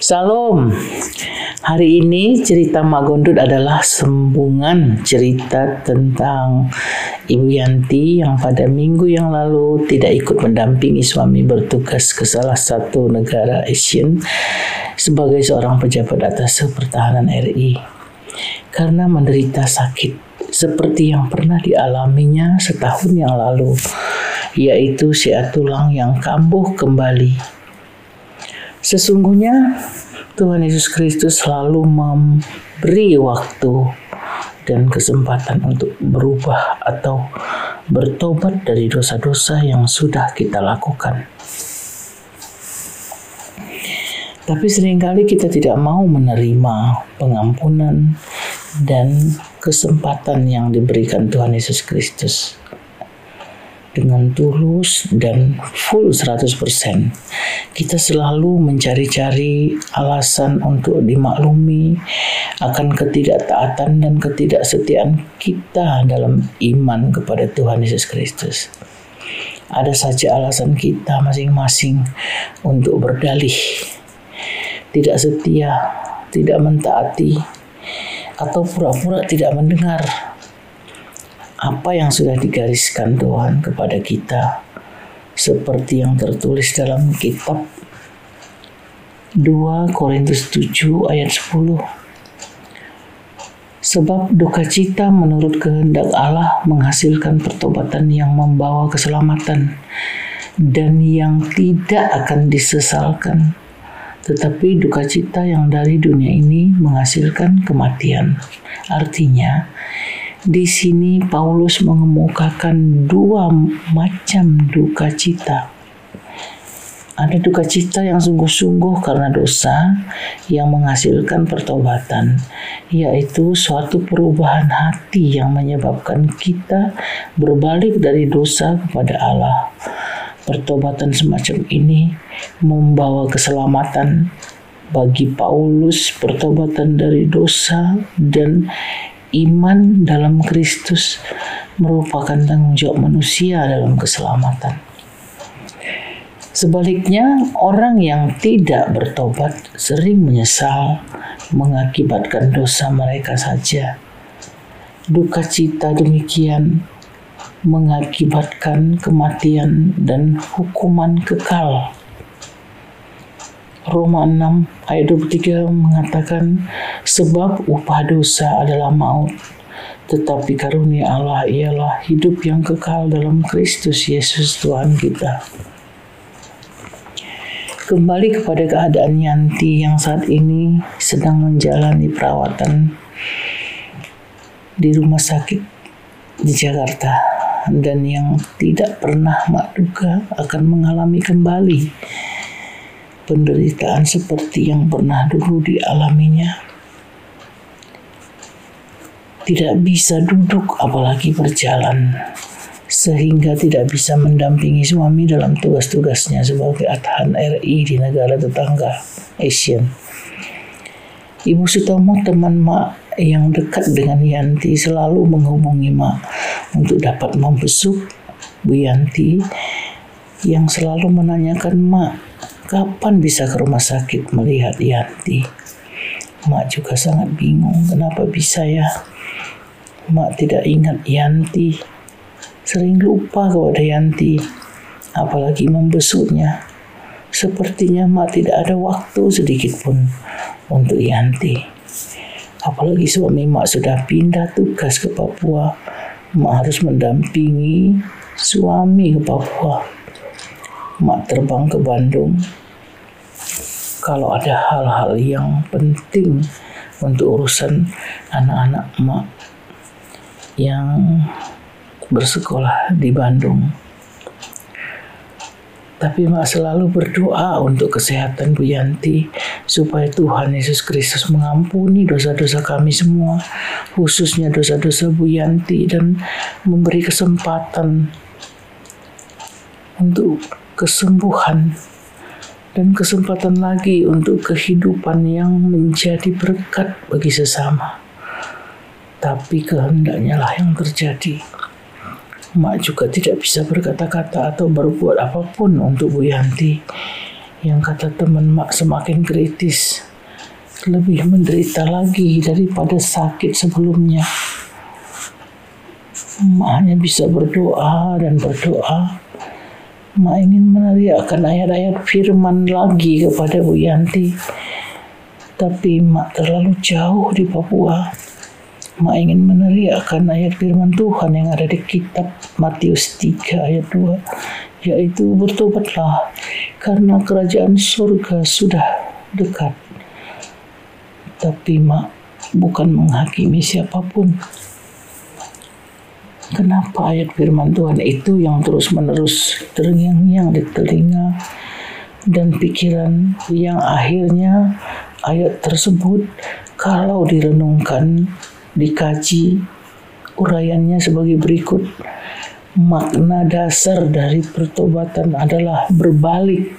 Salam. Hari ini cerita Mak Gondut adalah sembungan cerita tentang Ibu Yanti yang pada minggu yang lalu tidak ikut mendampingi suami bertugas ke salah satu negara Asian sebagai seorang pejabat atas pertahanan RI karena menderita sakit seperti yang pernah dialaminya setahun yang lalu yaitu siat tulang yang kambuh kembali Sesungguhnya Tuhan Yesus Kristus selalu memberi waktu dan kesempatan untuk berubah atau bertobat dari dosa-dosa yang sudah kita lakukan. Tapi sering kali kita tidak mau menerima pengampunan dan kesempatan yang diberikan Tuhan Yesus Kristus dengan tulus dan full 100%. Kita selalu mencari-cari alasan untuk dimaklumi akan ketidaktaatan dan ketidaksetiaan kita dalam iman kepada Tuhan Yesus Kristus. Ada saja alasan kita masing-masing untuk berdalih, tidak setia, tidak mentaati, atau pura-pura tidak mendengar apa yang sudah digariskan Tuhan kepada kita seperti yang tertulis dalam kitab 2 Korintus 7 ayat 10 Sebab duka cita menurut kehendak Allah menghasilkan pertobatan yang membawa keselamatan dan yang tidak akan disesalkan. Tetapi duka cita yang dari dunia ini menghasilkan kematian. Artinya, di sini Paulus mengemukakan dua macam duka cita. Ada duka cita yang sungguh-sungguh karena dosa yang menghasilkan pertobatan, yaitu suatu perubahan hati yang menyebabkan kita berbalik dari dosa kepada Allah. Pertobatan semacam ini membawa keselamatan bagi Paulus, pertobatan dari dosa dan iman dalam Kristus merupakan tanggung jawab manusia dalam keselamatan. Sebaliknya, orang yang tidak bertobat sering menyesal mengakibatkan dosa mereka saja. Duka cita demikian mengakibatkan kematian dan hukuman kekal Roma 6 ayat 23 mengatakan sebab upah dosa adalah maut tetapi karunia Allah ialah hidup yang kekal dalam Kristus Yesus Tuhan kita. Kembali kepada keadaan Yanti yang saat ini sedang menjalani perawatan di rumah sakit di Jakarta dan yang tidak pernah mak akan mengalami kembali penderitaan seperti yang pernah dulu dialaminya. Tidak bisa duduk apalagi berjalan sehingga tidak bisa mendampingi suami dalam tugas-tugasnya sebagai Adhan RI di negara tetangga Asian. Ibu Sutomo teman Mak yang dekat dengan Yanti selalu menghubungi Mak untuk dapat membesuk Bu Yanti yang selalu menanyakan Mak Kapan bisa ke rumah sakit melihat Yanti? Mak juga sangat bingung kenapa bisa ya. Mak tidak ingat Yanti. Sering lupa kepada Yanti. Apalagi membesuknya. Sepertinya Mak tidak ada waktu sedikit pun untuk Yanti. Apalagi suami Mak sudah pindah tugas ke Papua. Mak harus mendampingi suami ke Papua. Mak terbang ke Bandung kalau ada hal-hal yang penting untuk urusan anak-anak emak yang bersekolah di Bandung. Tapi mak selalu berdoa untuk kesehatan Bu Yanti supaya Tuhan Yesus Kristus mengampuni dosa-dosa kami semua, khususnya dosa-dosa Bu Yanti dan memberi kesempatan untuk kesembuhan dan kesempatan lagi untuk kehidupan yang menjadi berkat bagi sesama. Tapi kehendaknya lah yang terjadi. Mak juga tidak bisa berkata-kata atau berbuat apa pun untuk Bu Yanti. Yang kata teman mak semakin kritis. Lebih menderita lagi daripada sakit sebelumnya. Mak hanya bisa berdoa dan berdoa. Mak ingin meneriakkan ayat-ayat firman lagi kepada Bu Yanti. Tapi mak terlalu jauh di Papua mak ingin meneriakkan ayat firman Tuhan yang ada di kitab Matius 3 ayat 2 yaitu bertobatlah karena kerajaan surga sudah dekat. Tapi mak bukan menghakimi siapa pun. Kenapa ayat firman Tuhan itu yang terus-menerus terngiang-ngiang di telinga dan pikiran yang akhirnya ayat tersebut kalau direnungkan, dikaji, uraiannya sebagai berikut makna dasar dari pertobatan adalah berbalik.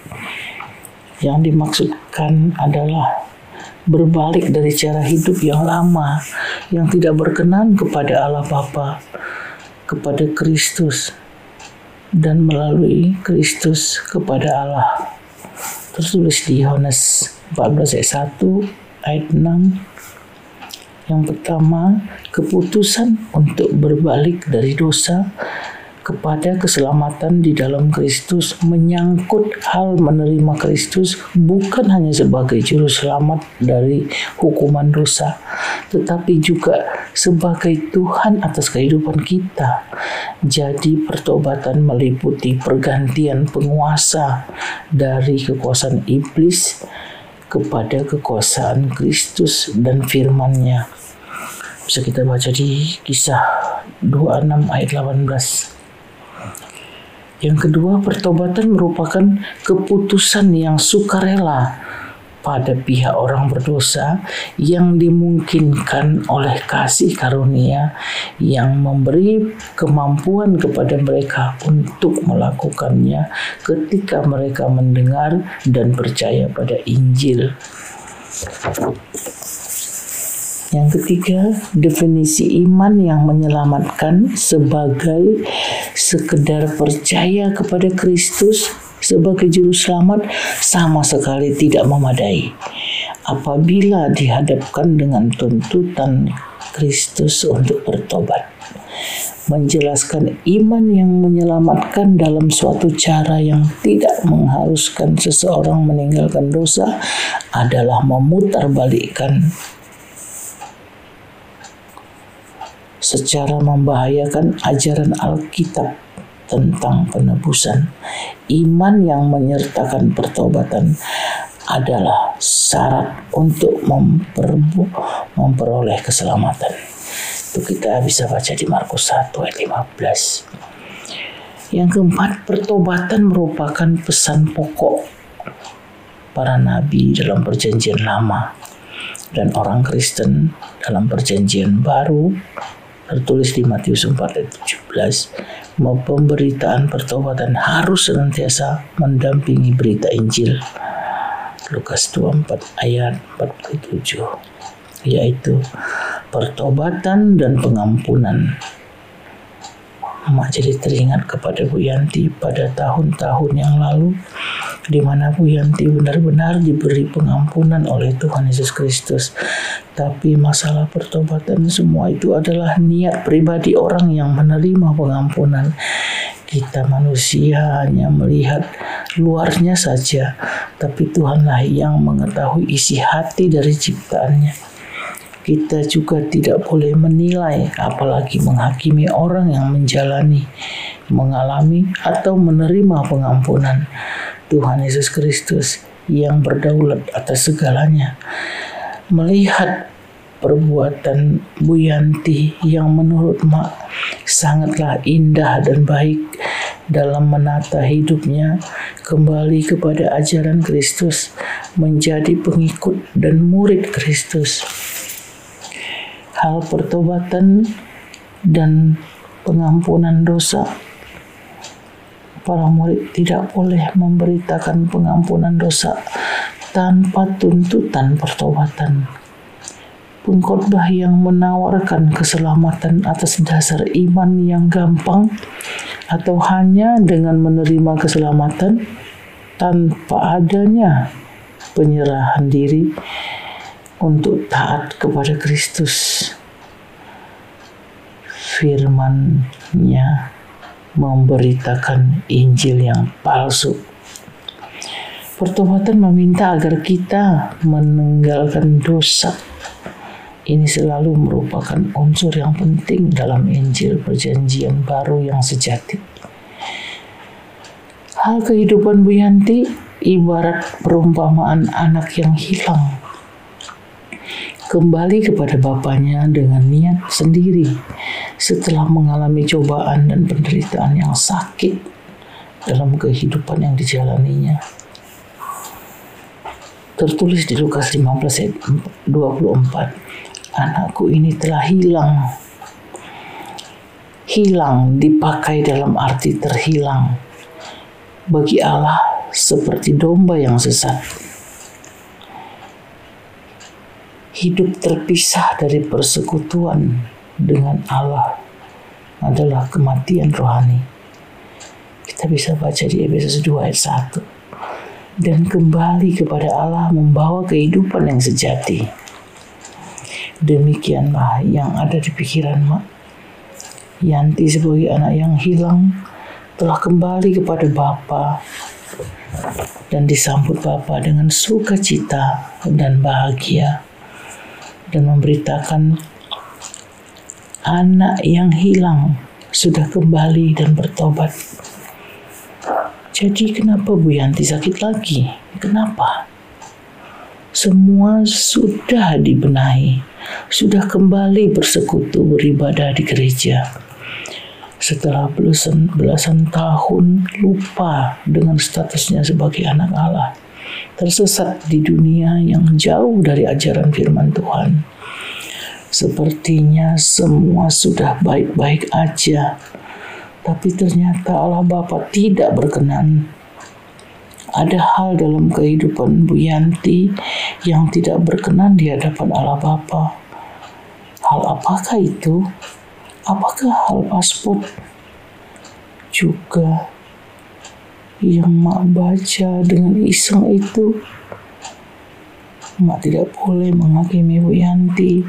Yang dimaksudkan adalah berbalik dari cara hidup yang lama yang tidak berkenan kepada Allah Bapa, kepada Kristus dan melalui Kristus kepada Allah. Tertulis di Yohanes 14 ayat 1 ayat 6 yang pertama, keputusan untuk berbalik dari dosa kepada keselamatan di dalam Kristus menyangkut hal menerima Kristus bukan hanya sebagai juru selamat dari hukuman dosa tetapi juga sebagai Tuhan atas kehidupan kita. Jadi pertobatan meliputi pergantian penguasa dari kekuasaan iblis kepada kekuasaan Kristus dan firman-Nya. Bisa kita baca di kisah 26 ayat 18. Yang kedua, pertobatan merupakan keputusan yang sukarela pada pihak orang berdosa yang dimungkinkan oleh kasih karunia yang memberi kemampuan kepada mereka untuk melakukannya ketika mereka mendengar dan percaya pada Injil. Yang ketiga, definisi iman yang menyelamatkan sebagai sekedar percaya kepada Kristus sebagai juru selamat sama sekali tidak memadai. Apabila dihadapkan dengan tuntutan Kristus untuk bertobat. Menjelaskan iman yang menyelamatkan dalam suatu cara yang tidak mengharuskan seseorang meninggalkan dosa adalah memutarbalikkan secara membahayakan ajaran Alkitab tentang penebusan. Iman yang menyertakan pertobatan adalah syarat untuk memperoleh keselamatan. Itu kita bisa baca di Markus 1 ayat 15. Yang keempat, pertobatan merupakan pesan pokok para nabi dalam perjanjian lama dan orang Kristen dalam perjanjian baru tertulis di Matius 4 ayat 17 bahwa pemberitaan pertobatan harus senantiasa mendampingi berita Injil. Lukas 24 ayat 47 yaitu pertobatan dan pengampunan. Mak jadi teringat kepada Bu Yanti pada tahun-tahun yang lalu di mana Bu Yanti benar-benar diberi pengampunan oleh Tuhan Yesus Kristus. Tapi masalah pertobatan semua itu adalah niat pribadi orang yang menerima pengampunan. Kita manusia hanya melihat luarnya saja, tapi Tuhanlah yang mengetahui isi hati dari ciptaannya kita juga tidak boleh menilai, apalagi menghakimi orang yang menjalani, mengalami, atau menerima pengampunan Tuhan Yesus Kristus yang berdaulat atas segalanya. Melihat perbuatan Bu Yanti yang menurut Mak sangatlah indah dan baik dalam menata hidupnya kembali kepada ajaran Kristus menjadi pengikut dan murid Kristus hal pertobatan dan pengampunan dosa. Para murid tidak boleh memberitakan pengampunan dosa tanpa tuntutan pertobatan. Pengkhotbah yang menawarkan keselamatan atas dasar iman yang gampang atau hanya dengan menerima keselamatan tanpa adanya penyerahan diri untuk taat kepada Kristus. Firman-Nya memberitakan Injil yang palsu. Pertobatan meminta agar kita meninggalkan dosa. Ini selalu merupakan unsur yang penting dalam Injil Perjanjian Baru yang sejati. Hal kehidupan Bu Yanti ibarat perumpamaan anak yang hilang kembali kepada bapaknya dengan niat sendiri setelah mengalami cobaan dan penderitaan yang sakit dalam kehidupan yang dijalaninya. Tertulis di Lukas 15 ayat 24, anakku ini telah hilang. Hilang dipakai dalam arti terhilang. Bagi Allah seperti domba yang sesat hidup terpisah dari persekutuan dengan Allah adalah kematian rohani. Kita bisa baca di Efesus 2 ayat 1. Dan kembali kepada Allah membawa kehidupan yang sejati. Demikianlah yang ada di pikiran Mak. Yanti sebagai anak yang hilang telah kembali kepada Bapa dan disambut Bapa dengan sukacita dan bahagia dan memberitakan anak yang hilang sudah kembali dan bertobat. Jadi kenapa Bu Yanti sakit lagi? Kenapa? Semua sudah dibenahi, sudah kembali bersekutu beribadah di gereja. Setelah belasan, belasan tahun lupa dengan statusnya sebagai anak Allah tersesat di dunia yang jauh dari ajaran firman Tuhan. Sepertinya semua sudah baik-baik aja, tapi ternyata Allah Bapa tidak berkenan. Ada hal dalam kehidupan Bu Yanti yang tidak berkenan di hadapan Allah Bapa. Hal apakah itu? Apakah hal paspor? Juga yang mak baca dengan iseng itu mak tidak boleh menghakimi Bu Yanti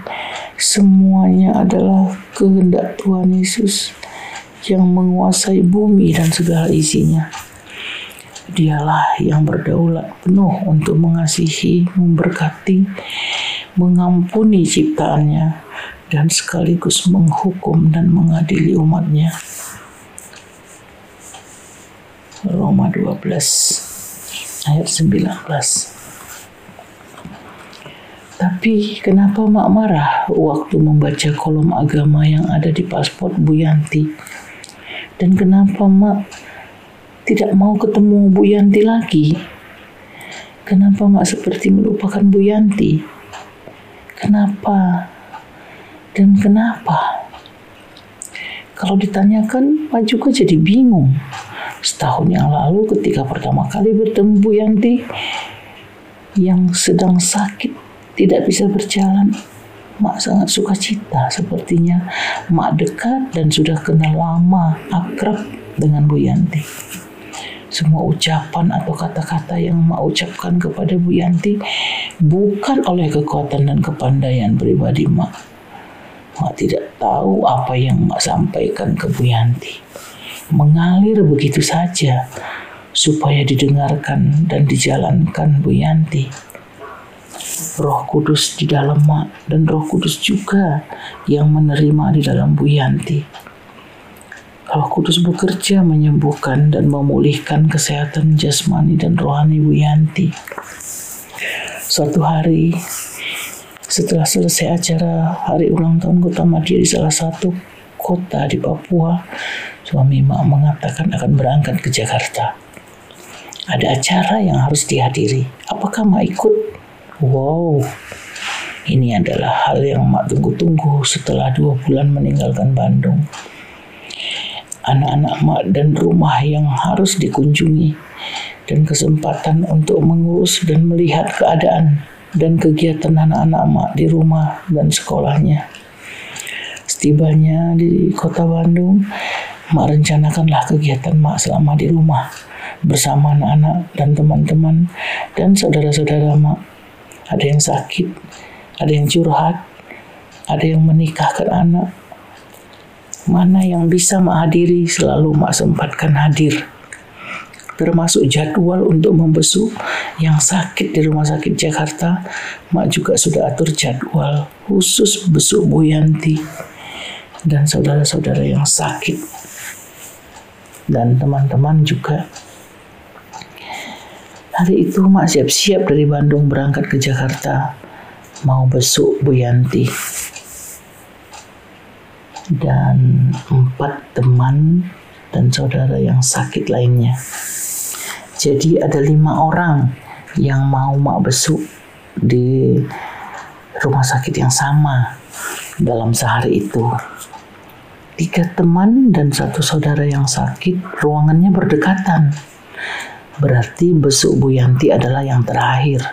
semuanya adalah kehendak Tuhan Yesus yang menguasai bumi dan segala isinya dialah yang berdaulat penuh untuk mengasihi, memberkati, mengampuni ciptaannya, dan sekaligus menghukum dan mengadili umatnya. Roma 12 ayat 19. Tapi kenapa Mak marah waktu membaca kolom agama yang ada di paspor Bu Yanti? Dan kenapa Mak tidak mau ketemu Bu Yanti lagi? Kenapa Mak seperti melupakan Bu Yanti? Kenapa? Dan kenapa? Kalau ditanyakan, Mak juga jadi bingung setahun yang lalu ketika pertama kali bertemu Bu Yanti yang sedang sakit tidak bisa berjalan. Mak sangat suka cita sepertinya. Mak dekat dan sudah kenal lama akrab dengan Bu Yanti. Semua ucapan atau kata-kata yang Mak ucapkan kepada Bu Yanti bukan oleh kekuatan dan kepandaian pribadi Mak. Mak tidak tahu apa yang Mak sampaikan ke Bu Yanti. Mengalir begitu saja supaya didengarkan dan dijalankan Bu Yanti. Roh Kudus di dalam Mak dan Roh Kudus juga yang menerima di dalam Bu Yanti. Roh Kudus bekerja menyembuhkan dan memulihkan kesehatan jasmani dan rohani Bu Yanti. Suatu hari, setelah selesai acara hari ulang tahun Kota Madia di salah satu kota di Papua, suami Mak mengatakan akan berangkat ke Jakarta. Ada acara yang harus dihadiri. Apakah Mak ikut? Wow, ini adalah hal yang Mak tunggu-tunggu setelah dua bulan meninggalkan Bandung. Anak-anak Mak dan rumah yang harus dikunjungi dan kesempatan untuk mengurus dan melihat keadaan dan kegiatan anak-anak Mak di rumah dan sekolahnya. Setibanya di kota Bandung, Mak rencanakanlah kegiatan Mak selama di rumah bersama anak-anak dan teman-teman dan saudara-saudara mak. Ada yang sakit, ada yang curhat, ada yang menikahkan anak. Mana yang bisa mak hadiri selalu mak sempatkan hadir. Termasuk jadwal untuk membesuk yang sakit di rumah sakit Jakarta, mak juga sudah atur jadwal khusus besuk Bu Yanti dan saudara-saudara yang sakit dan teman-teman juga Hari itu Mak siap-siap dari Bandung berangkat ke Jakarta mau besuk Bu Yanti dan empat teman dan saudara yang sakit lainnya. Jadi ada lima orang yang mau mak besuk di rumah sakit yang sama dalam sehari itu. Tiga teman dan satu saudara yang sakit, ruangannya berdekatan. Berarti besuk Bu Yanti adalah yang terakhir.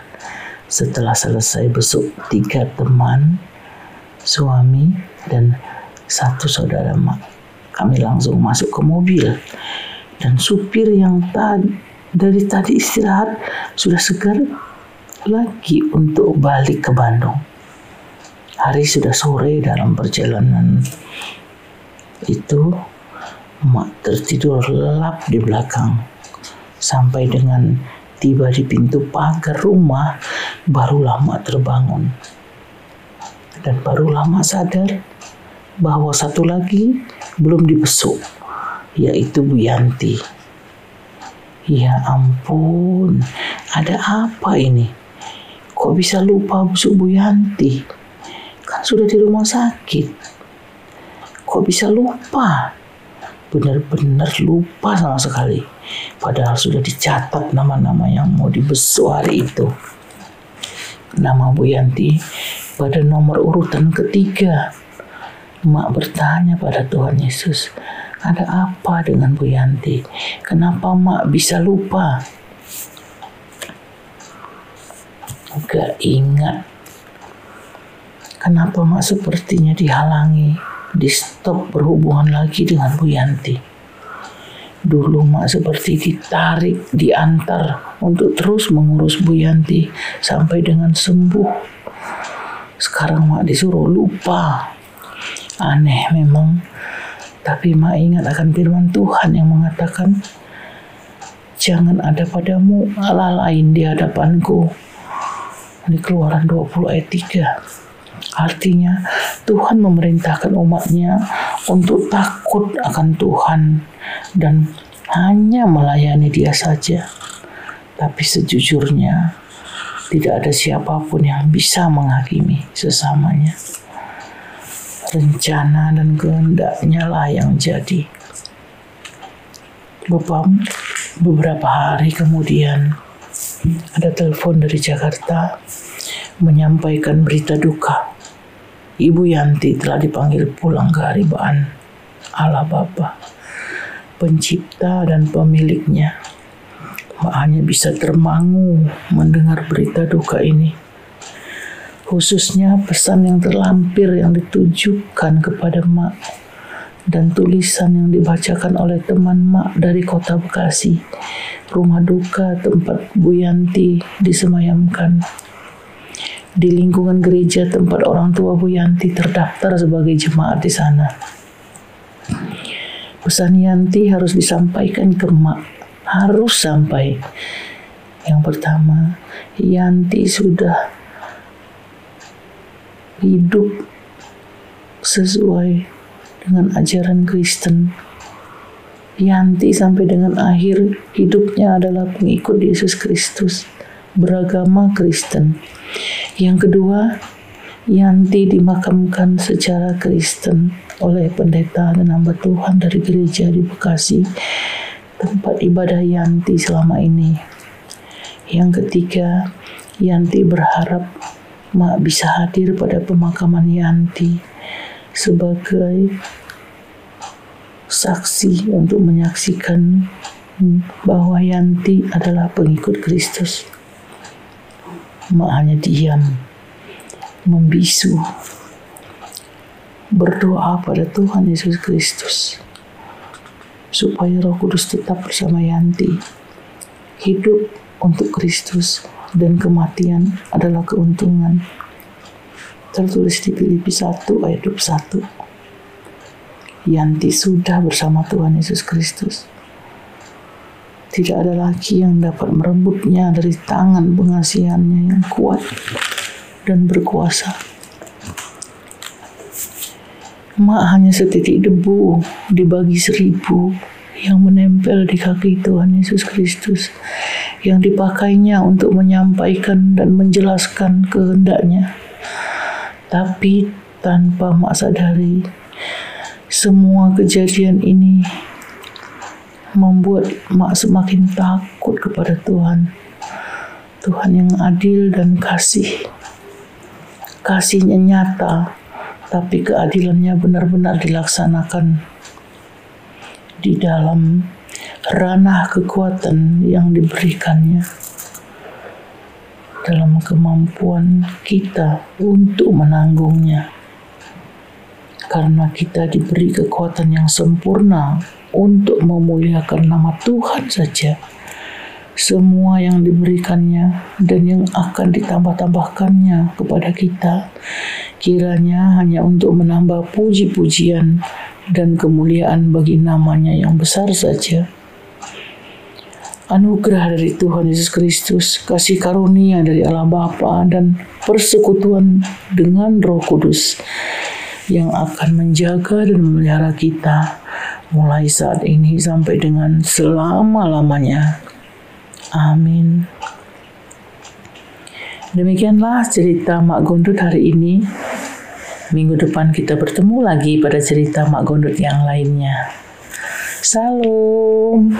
Setelah selesai besuk tiga teman, suami, dan satu saudara mak, kami langsung masuk ke mobil. Dan supir yang tadi, dari tadi istirahat sudah segar lagi untuk balik ke Bandung. Hari sudah sore dalam perjalanan itu mak tertidur lelap di belakang sampai dengan tiba di pintu pagar rumah barulah mak terbangun. Dan barulah mak sadar bahwa satu lagi belum dibesuk yaitu Bu Yanti. Ya ampun ada apa ini? Kok bisa lupa busuk Bu Yanti? Kan sudah di rumah sakit. Kok bisa lupa? Benar-benar lupa sama sekali. Padahal sudah dicatat nama-nama yang mau dibesuk hari itu. Nama Bu Yanti pada nomor urutan ketiga. Mak bertanya pada Tuhan Yesus, ada apa dengan Bu Yanti? Kenapa Mak bisa lupa? Gak ingat. Kenapa Mak sepertinya dihalangi? di stop berhubungan lagi dengan Bu Yanti. Dulu mak seperti ditarik, diantar untuk terus mengurus Bu Yanti sampai dengan sembuh. Sekarang mak disuruh lupa. Aneh memang, tapi mak ingat akan firman Tuhan yang mengatakan, Jangan ada padamu Allah lain di hadapanku. Di keluaran 20 ayat 3. Artinya Tuhan memerintahkan umatnya untuk takut akan Tuhan dan hanya melayani dia saja. Tapi sejujurnya tidak ada siapa pun yang bisa menghakimi sesamanya. Rencana dan kehendaknya lah yang jadi. Beberapa hari kemudian ada telepon dari Jakarta menyampaikan berita duka Ibu Yanti telah dipanggil pulang ke haribaan Allah Bapa, pencipta dan pemiliknya. Mak hanya bisa termangu mendengar berita duka ini. Khususnya pesan yang terlampir yang ditujukan kepada Mak dan tulisan yang dibacakan oleh teman Mak dari kota Bekasi, rumah duka tempat Bu Yanti disemayamkan di lingkungan gereja tempat orang tua Bu Yanti terdaftar sebagai jemaat di sana. Pesan Yanti harus disampaikan ke Mak, harus sampai. Yang pertama, Yanti sudah hidup sesuai dengan ajaran Kristen. Yanti sampai dengan akhir hidupnya adalah pengikut Yesus Kristus, beragama Kristen. Yang kedua, Yanti dimakamkan secara Kristen oleh pendeta dan hamba Tuhan dari gereja di Bekasi, tempat ibadah Yanti selama ini. Yang ketiga, Yanti berharap Mak bisa hadir pada pemakaman Yanti sebagai saksi untuk menyaksikan bahwa Yanti adalah pengikut Kristus. Mak hanya diam, membisu, berdoa pada Tuhan Yesus Kristus supaya Roh Kudus tetap bersama Yanti hidup untuk Kristus dan kematian adalah keuntungan. Tertulis di Filipi 1 ayat 21. Yanti sudah bersama Tuhan Yesus Kristus. Tidak ada lagi yang dapat merebutnya dari tangan pengasihannya yang kuat dan berkuasa. Mak hanya setitik debu dibagi seribu yang menempel di kaki Tuhan Yesus Kristus yang dipakainya untuk menyampaikan dan menjelaskan kehendaknya. Tapi tanpa mak sadari, semua kejadian ini membuat mak semakin takut kepada Tuhan. Tuhan yang adil dan kasih. Kasihnya nyata, tapi keadilannya benar-benar dilaksanakan di dalam ranah kekuatan yang diberikannya dalam kemampuan kita untuk menanggungnya karena kita diberi kekuatan yang sempurna untuk memuliakan nama Tuhan saja semua yang diberikannya dan yang akan ditambah-tambahkannya kepada kita kiranya hanya untuk menambah puji-pujian dan kemuliaan bagi namanya yang besar saja. Anugerah dari Tuhan Yesus Kristus, kasih karunia dari Allah Bapa dan persekutuan dengan Roh Kudus yang akan menjaga dan memelihara kita mulai saat ini sampai dengan selama-lamanya. Amin. Demikianlah cerita Mak Gondut hari ini. Minggu depan kita bertemu lagi pada cerita Mak Gondot yang lainnya. Salam.